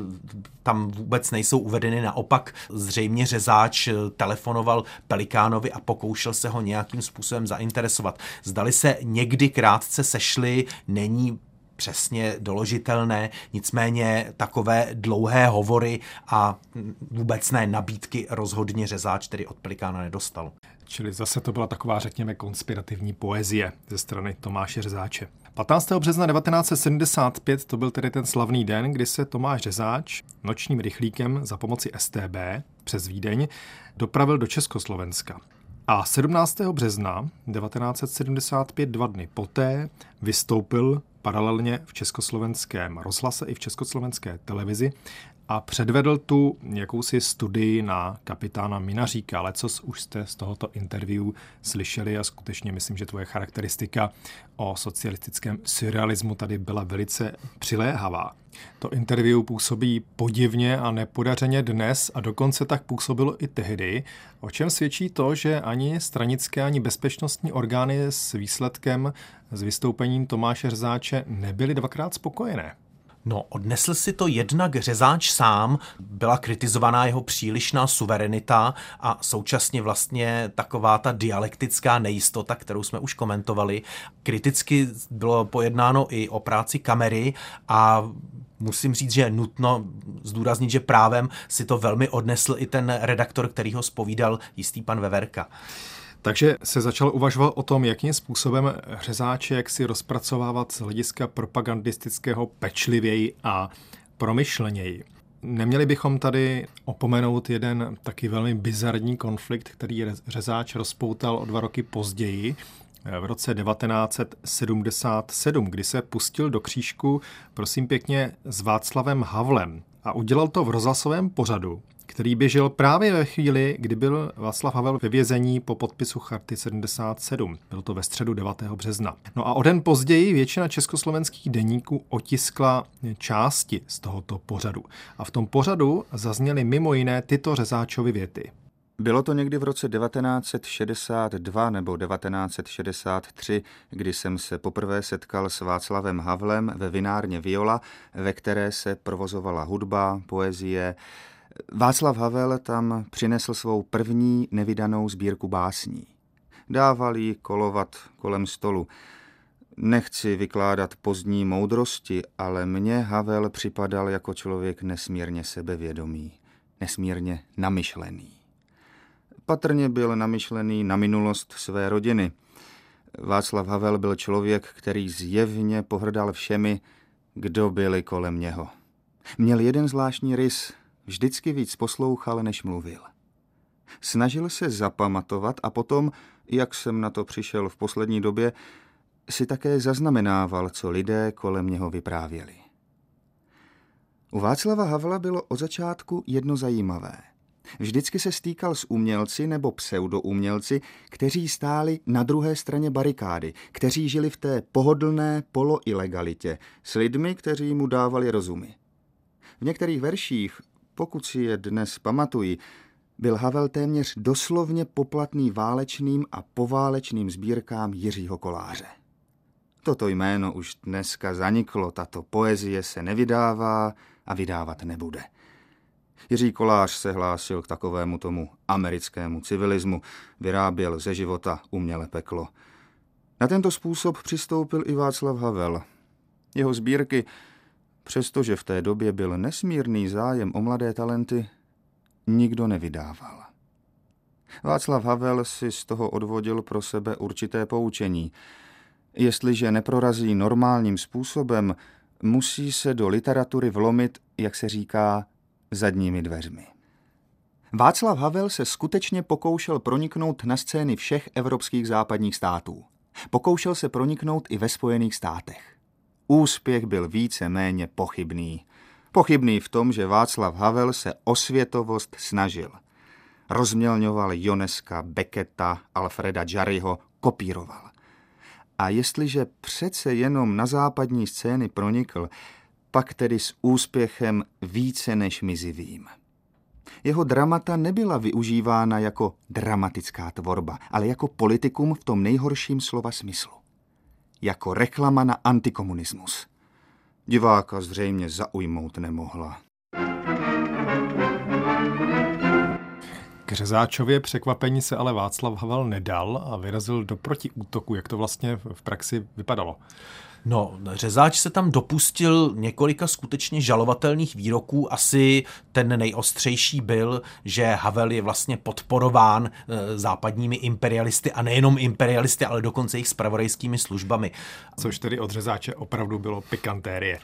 tam vůbec nejsou uvedeny, naopak zřejmě řezáč telefonoval Pelikánovi a pokoušel se ho nějakým způsobem zainteresovat. Zdali se někdy krátce sešli, není přesně doložitelné, nicméně takové dlouhé hovory a vůbec ne nabídky rozhodně řezáč tedy od Pelikána nedostal. Čili zase to byla taková, řekněme, konspirativní poezie ze strany Tomáše Řezáče. 15. března 1975 to byl tedy ten slavný den, kdy se Tomáš Řezáč nočním rychlíkem za pomoci STB přes Vídeň dopravil do Československa. A 17. března 1975, dva dny poté, vystoupil paralelně v československém rozhlase i v československé televizi a předvedl tu jakousi studii na kapitána Minaříka, ale co už jste z tohoto interview slyšeli a skutečně myslím, že tvoje charakteristika o socialistickém surrealismu tady byla velice přiléhavá. To interview působí podivně a nepodařeně dnes a dokonce tak působilo i tehdy, o čem svědčí to, že ani stranické, ani bezpečnostní orgány s výsledkem, s vystoupením Tomáše Rzáče nebyly dvakrát spokojené. No, odnesl si to jednak řezáč sám, byla kritizovaná jeho přílišná suverenita a současně vlastně taková ta dialektická nejistota, kterou jsme už komentovali. Kriticky bylo pojednáno i o práci kamery a musím říct, že je nutno zdůraznit, že právem si to velmi odnesl i ten redaktor, který ho spovídal, jistý pan Veverka. Takže se začal uvažovat o tom, jakým způsobem řezáče jak si rozpracovávat z hlediska propagandistického pečlivěji a promyšleněji. Neměli bychom tady opomenout jeden taky velmi bizarní konflikt, který řezáč rozpoutal o dva roky později, v roce 1977, kdy se pustil do křížku, prosím pěkně, s Václavem Havlem a udělal to v rozhlasovém pořadu, který běžel právě ve chvíli, kdy byl Václav Havel ve vězení po podpisu Charty 77. Bylo to ve středu 9. března. No a o den později většina československých deníků otiskla části z tohoto pořadu. A v tom pořadu zazněly mimo jiné tyto řezáčovy věty. Bylo to někdy v roce 1962 nebo 1963, kdy jsem se poprvé setkal s Václavem Havlem ve vinárně Viola, ve které se provozovala hudba, poezie, Václav Havel tam přinesl svou první nevydanou sbírku básní. Dával jí kolovat kolem stolu. Nechci vykládat pozdní moudrosti, ale mně Havel připadal jako člověk nesmírně sebevědomý, nesmírně namyšlený. Patrně byl namyšlený na minulost své rodiny. Václav Havel byl člověk, který zjevně pohrdal všemi, kdo byli kolem něho. Měl jeden zvláštní rys – Vždycky víc poslouchal, než mluvil. Snažil se zapamatovat a potom, jak jsem na to přišel v poslední době, si také zaznamenával, co lidé kolem něho vyprávěli. U Václava Havla bylo od začátku jedno zajímavé. Vždycky se stýkal s umělci nebo pseudoumělci, kteří stáli na druhé straně barikády, kteří žili v té pohodlné poloilegalitě, s lidmi, kteří mu dávali rozumy. V některých verších pokud si je dnes pamatuji, byl Havel téměř doslovně poplatný válečným a poválečným sbírkám Jiřího Koláře. Toto jméno už dneska zaniklo, tato poezie se nevydává a vydávat nebude. Jiří Kolář se hlásil k takovému tomu americkému civilismu, vyráběl ze života uměle peklo. Na tento způsob přistoupil i Václav Havel. Jeho sbírky Přestože v té době byl nesmírný zájem o mladé talenty, nikdo nevydával. Václav Havel si z toho odvodil pro sebe určité poučení. Jestliže neprorazí normálním způsobem, musí se do literatury vlomit, jak se říká, zadními dveřmi. Václav Havel se skutečně pokoušel proniknout na scény všech evropských západních států. Pokoušel se proniknout i ve Spojených státech. Úspěch byl více méně pochybný. Pochybný v tom, že Václav Havel se o světovost snažil. Rozmělňoval Joneska, Becketa, Alfreda Jarryho, kopíroval. A jestliže přece jenom na západní scény pronikl, pak tedy s úspěchem více než mizivým. Jeho dramata nebyla využívána jako dramatická tvorba, ale jako politikum v tom nejhorším slova smyslu jako reklama na antikomunismus. Diváka zřejmě zaujmout nemohla. K Řezáčově překvapení se ale Václav Havel nedal a vyrazil do protiútoku, jak to vlastně v praxi vypadalo. No, řezáč se tam dopustil několika skutečně žalovatelných výroků. Asi ten nejostřejší byl, že Havel je vlastně podporován e, západními imperialisty a nejenom imperialisty, ale dokonce jejich spravodajskými službami. Což tedy od řezáče opravdu bylo pikantérie.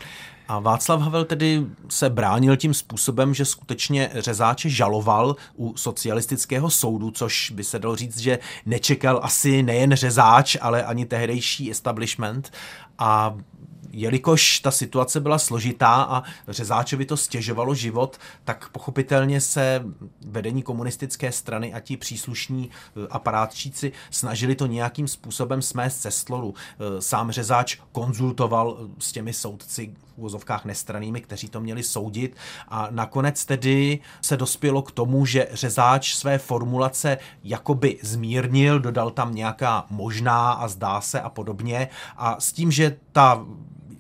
A Václav Havel tedy se bránil tím způsobem, že skutečně řezáče žaloval u socialistického soudu, což by se dalo říct, že nečekal asi nejen řezáč, ale ani tehdejší establishment. A jelikož ta situace byla složitá a Řezáčovi to stěžovalo život, tak pochopitelně se vedení komunistické strany a ti příslušní eh, aparátčíci snažili to nějakým způsobem smést ze stolu. Eh, sám Řezáč konzultoval eh, s těmi soudci úvozovkách nestranými, kteří to měli soudit. A nakonec tedy se dospělo k tomu, že Řezáč své formulace jakoby zmírnil, dodal tam nějaká možná a zdá se a podobně. A s tím, že ta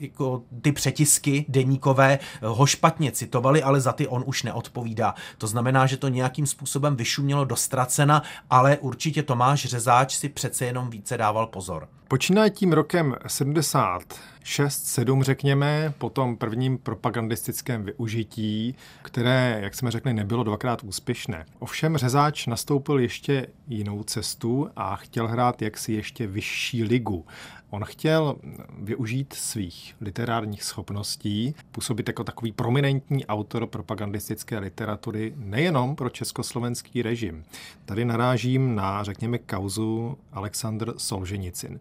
jako ty přetisky deníkové ho špatně citovali, ale za ty on už neodpovídá. To znamená, že to nějakým způsobem vyšumělo do ztracena, ale určitě Tomáš Řezáč si přece jenom více dával pozor. Počínaje tím rokem 76, 7 řekněme, po tom prvním propagandistickém využití, které, jak jsme řekli, nebylo dvakrát úspěšné. Ovšem Řezáč nastoupil ještě jinou cestu a chtěl hrát jaksi ještě vyšší ligu. On chtěl využít svých literárních schopností, působit jako takový prominentní autor propagandistické literatury nejenom pro československý režim. Tady narážím na, řekněme, kauzu Aleksandr Solženicin.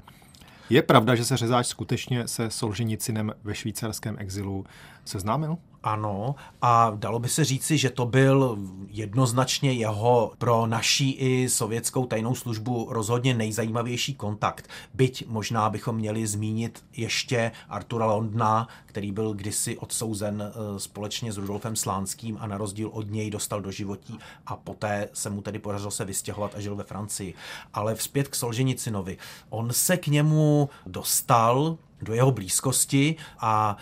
Je pravda, že se Řezáč skutečně se Solženicinem ve švýcarském exilu seznámil? Ano, a dalo by se říci, že to byl jednoznačně jeho pro naší i sovětskou tajnou službu rozhodně nejzajímavější kontakt. Byť možná bychom měli zmínit ještě Artura Londna, který byl kdysi odsouzen eh, společně s Rudolfem Slánským a na rozdíl od něj dostal do životí a poté se mu tedy podařilo se vystěhovat a žil ve Francii. Ale vzpět k Solženicinovi. On se k němu dostal do jeho blízkosti a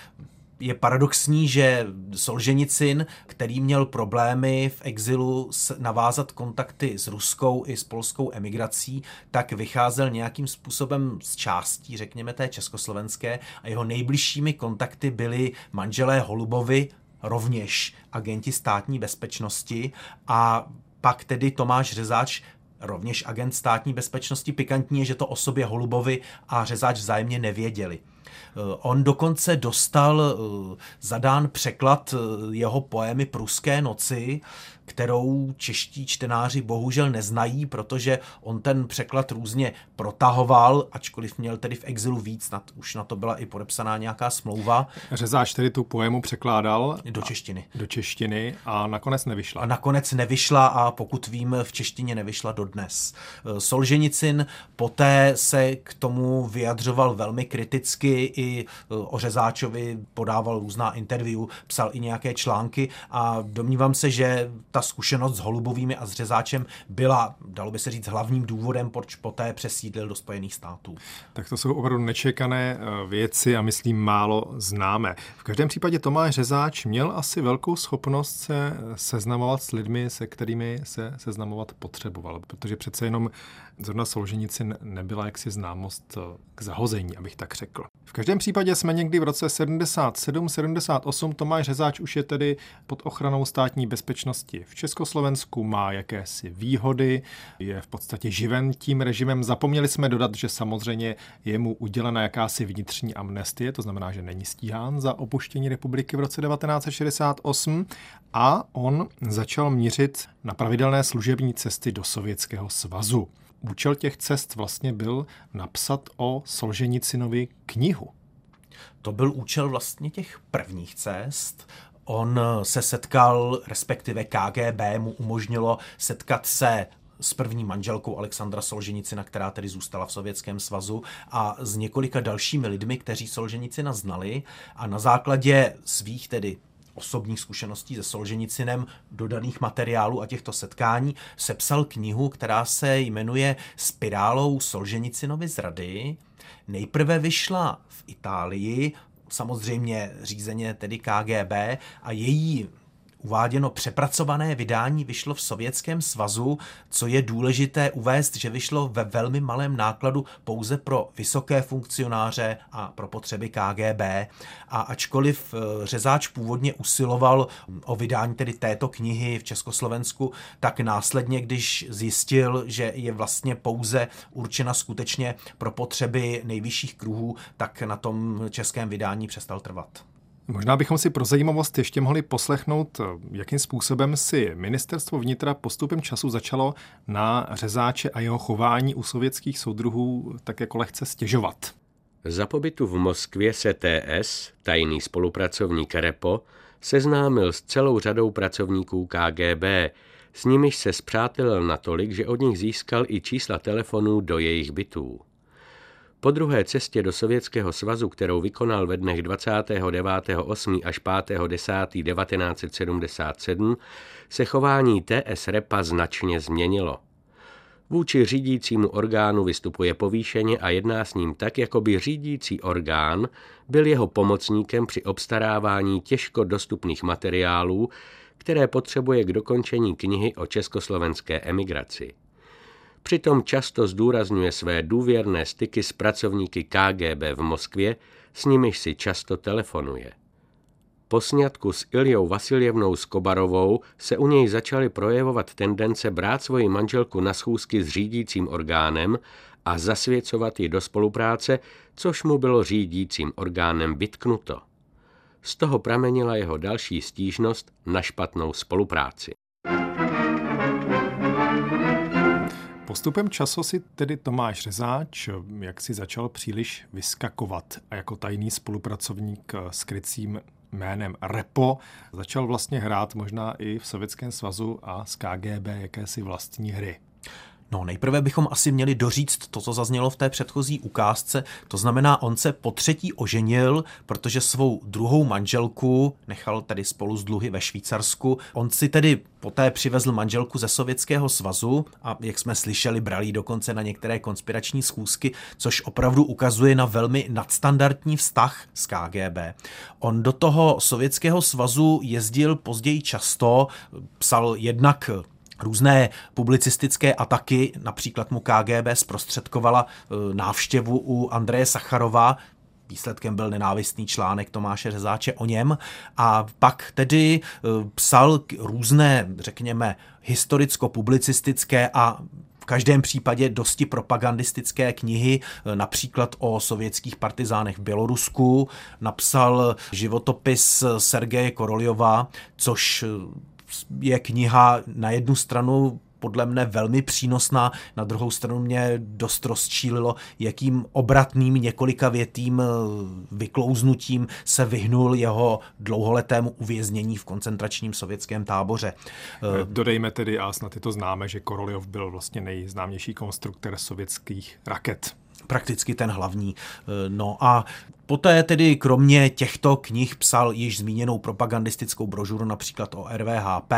je paradoxní, že Solženicin, který měl problémy v exilu navázat kontakty s ruskou i s polskou emigrací, tak vycházel nějakým způsobem z částí, řekněme, té československé a jeho nejbližšími kontakty byly manželé Holubovi, rovněž agenti státní bezpečnosti a pak tedy Tomáš Řezáč rovněž agent státní bezpečnosti. Pikantní je, že to o sobě Holubovi a Řezáč vzájemně nevěděli. Eh, on dokonce dostal eh, zadán překlad eh, jeho poemy Pruské noci, kterou čeští čtenáři bohužel neznají, protože on ten překlad různě protahoval, ačkoliv měl tedy v exilu víc, nad, už na to byla i podepsaná nějaká smlouva. Řezáč tedy tu poemu překládal do češtiny. Do češtiny a nakonec nevyšla. A nakonec nevyšla a pokud vím, v češtině nevyšla dodnes. Solženicin poté se k tomu vyjadřoval velmi kriticky i o Řezáčovi podával různá interview, psal i nějaké články a domnívám se, že ta ta zkušenost s Holubovými a s Řezáčem byla, dalo by se říct, hlavním důvodem, proč poté přesídlil do Spojených států. Tak to jsou opravdu nečekané eh, věci a myslím málo známé. V každém případě Tomáš Řezáč měl asi velkou schopnost se seznamovat s lidmi, se kterými se seznamovat potřeboval, protože přece jenom zrovna Solženici nebyla jaksi známost eh, k zahození, abych tak řekl. V každém případě jsme někdy v roce 77-78, Tomáš Řezáč už je tedy pod ochranou státní bezpečnosti v Československu, má jakési výhody, je v podstatě živen tím režimem. Zapomněli jsme dodat, že samozřejmě je mu udělena jakási vnitřní amnestie, to znamená, že není stíhán za opuštění republiky v roce 1968 a on začal mířit na pravidelné služební cesty do Sovětského svazu účel těch cest vlastně byl napsat o Solženicinovi knihu. To byl účel vlastně těch prvních cest. On se setkal, respektive KGB mu umožnilo setkat se s první manželkou Alexandra Solženicina, která tedy zůstala v Sovětském svazu a s několika dalšími lidmi, kteří Solženicina znali a na základě svých tedy osobních zkušeností se Solženicinem, dodaných materiálů a těchto setkání, sepsal knihu, která se jmenuje Spirálou Solženicinovy zrady. Nejprve vyšla v Itálii, samozřejmě řízeně tedy KGB, a její uváděno přepracované vydání vyšlo v Sovětském svazu, co je důležité uvést, že vyšlo ve velmi malém nákladu pouze pro vysoké funkcionáře a pro potřeby KGB. A ačkoliv eh, Řezáč původně usiloval o vydání tedy této knihy v Československu, tak následně, když zjistil, že je vlastně pouze určena skutečně pro potřeby nejvyšších kruhů, tak na tom českém vydání přestal trvat. Možná bychom si pro zajímavost ještě mohli poslechnout, jakým způsobem si ministerstvo vnitra postupem času začalo na řezáče a jeho chování u sovětských soudruhů tak jako lehce stěžovat. Za pobytu v Moskvě se TS, tajný spolupracovník Repo, seznámil s celou řadou pracovníků KGB, s nimiž se zpřátelil natolik, že od nich získal i čísla telefonů do jejich bytů. Po druhé cestě do Sovětského svazu, kterou vykonal ve dnech 29.8. až 5.10.1977, se chování TS Repa značně změnilo. Vůči řídícímu orgánu vystupuje povýšeně a jedná s ním tak, jako by řídící orgán byl jeho pomocníkem při obstarávání těžko dostupných materiálů, které potřebuje k dokončení knihy o československé emigraci. Přitom často zdůrazňuje své důvěrné styky s pracovníky KGB v Moskvě, s nimiž si často telefonuje. Po sňatku s Iljou Vasiljevnou Skobarovou se u něj začaly projevovat tendence brát svoji manželku na schůzky s řídícím orgánem a zasvěcovat ji do spolupráce, což mu bylo řídícím orgánem vytknuto. Z toho pramenila jeho další stížnost na špatnou spolupráci. Postupem času si tedy Tomáš Řezáč, jak si začal příliš vyskakovat a jako tajný spolupracovník s krycím jménem Repo začal vlastně hrát možná i v Sovětském svazu a z KGB jakési vlastní hry. No, nejprve bychom asi měli doříct to, co zaznělo v té předchozí ukázce. To znamená, on se po třetí oženil, protože svou druhou manželku nechal tedy spolu z dluhy ve Švýcarsku. On si tedy poté přivezl manželku ze Sovětského svazu a jak jsme slyšeli, brali dokonce na některé konspirační schůzky, což opravdu ukazuje na velmi nadstandardní vztah s KGB. On do toho Sovětského svazu jezdil později často, psal jednak různé publicistické ataky, například mu KGB zprostředkovala e, návštěvu u Andreje Sacharova, Výsledkem byl nenávistný článek Tomáše Řezáče o něm. A pak tedy e, psal různé, řekněme, historicko-publicistické a v každém případě dosti propagandistické knihy, e, například o sovětských partizánech v Bělorusku, napsal životopis Sergeje Koroljova, což je kniha na jednu stranu podle mne velmi přínosná, na druhou stranu mě dost rozčílilo, jakým obratným několika větým eh, vyklouznutím se vyhnul jeho dlouholetému uvěznění v koncentračním sovětském táboře. Eh, dodejme tedy, a snad je to známe, že Koroljov byl vlastně nejznámější konstruktor sovětských raket prakticky ten hlavní. Eh, no a Poté tedy kromě těchto knih psal již zmíněnou propagandistickou brožuru například o RVHP,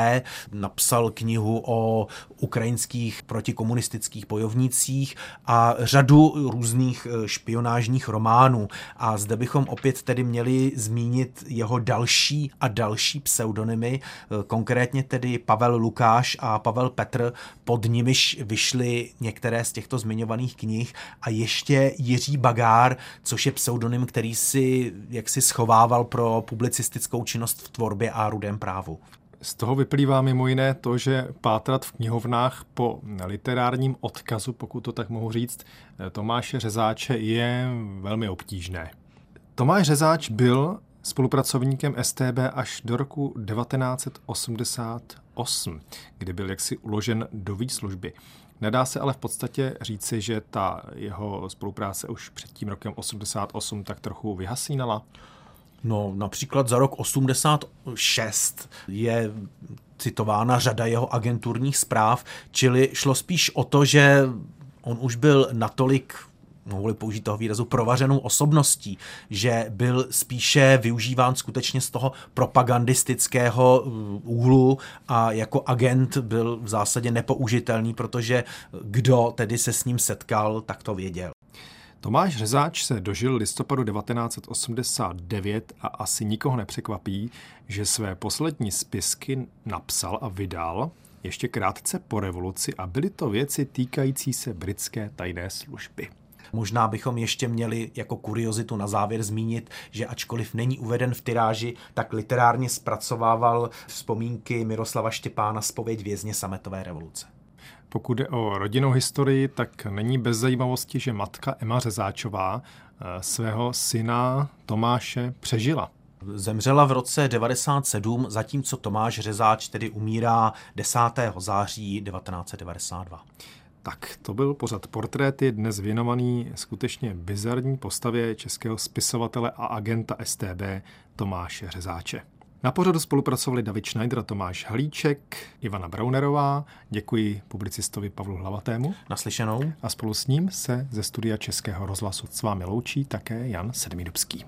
napsal knihu o ukrajinských protikomunistických bojovnících a řadu různých eh, špionážních románů. A zde bychom opět tedy měli zmínit jeho další a další pseudonymy, eh, konkrétně tedy Pavel Lukáš a Pavel Petr, pod nimiž vyšly některé z těchto zmiňovaných knih a ještě Jiří Bagár, což je pseudonym, který který si jaksi schovával pro publicistickou činnost v tvorbě a rudém právu. Z toho vyplývá mimo jiné to, že pátrat v knihovnách po literárním odkazu, pokud to tak mohu říct, Tomáše Řezáče je velmi obtížné. Tomáš Řezáč byl spolupracovníkem STB až do roku 1988, kdy byl jaksi uložen do výslužby. Nedá se ale v podstatě říci, že ta jeho spolupráce už před tím rokem 88 tak trochu vyhasínala? No, například za rok 86 je citována řada jeho agenturních zpráv, čili šlo spíš o to, že on už byl natolik mohli použít toho výrazu, provařenou osobností, že byl spíše využíván skutečně z toho propagandistického uh, úhlu a jako agent byl v zásadě nepoužitelný, protože kdo tedy se s ním setkal, tak to věděl. Tomáš Řezáč se dožil listopadu 1989 a asi nikoho nepřekvapí, že své poslední spisky napsal a vydal ještě krátce po revoluci a byly to věci týkající se britské tajné služby. Možná bychom ještě měli jako kuriozitu na závěr zmínit, že ačkoliv není uveden v tiráži, tak literárně zpracovával vzpomínky Miroslava Štěpána Spověď vězně sametové revoluce. Pokud jde o rodinnou historii, tak není bez zajímavosti, že matka Emma Řezáčová eh, svého syna Tomáše přežila. Zemřela v roce 97, zatímco Tomáš Řezáč tedy umírá 10. září 1992. Tak, to byl pořad portréty, dnes věnovaný skutečně bizarní postavě českého spisovatele a agenta STB Tomáše Řezáče. Na pořadu spolupracovali David Schneider a Tomáš Halíček, Ivana Braunerová. Děkuji publicistovi Pavlu Hlavatému. Naslyšenou. A spolu s ním se ze studia Českého rozhlasu s vámi loučí také Jan Sedmidubský.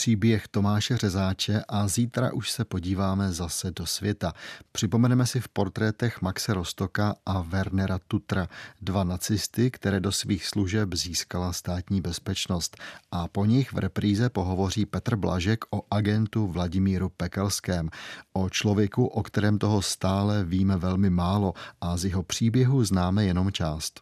Příběh Tomáše Řezáče a zítra už se podíváme zase do světa. Připomeneme si v portrétech Maxe Rostoka a Wernera Tutra, dva nacisty, které do svých služeb získala státní bezpečnost. A po nich v repríze pohovoří Petr Blažek o agentu Vladimíru Pekelském, o člověku, o kterém toho stále víme velmi málo a z jeho příběhu známe jenom část.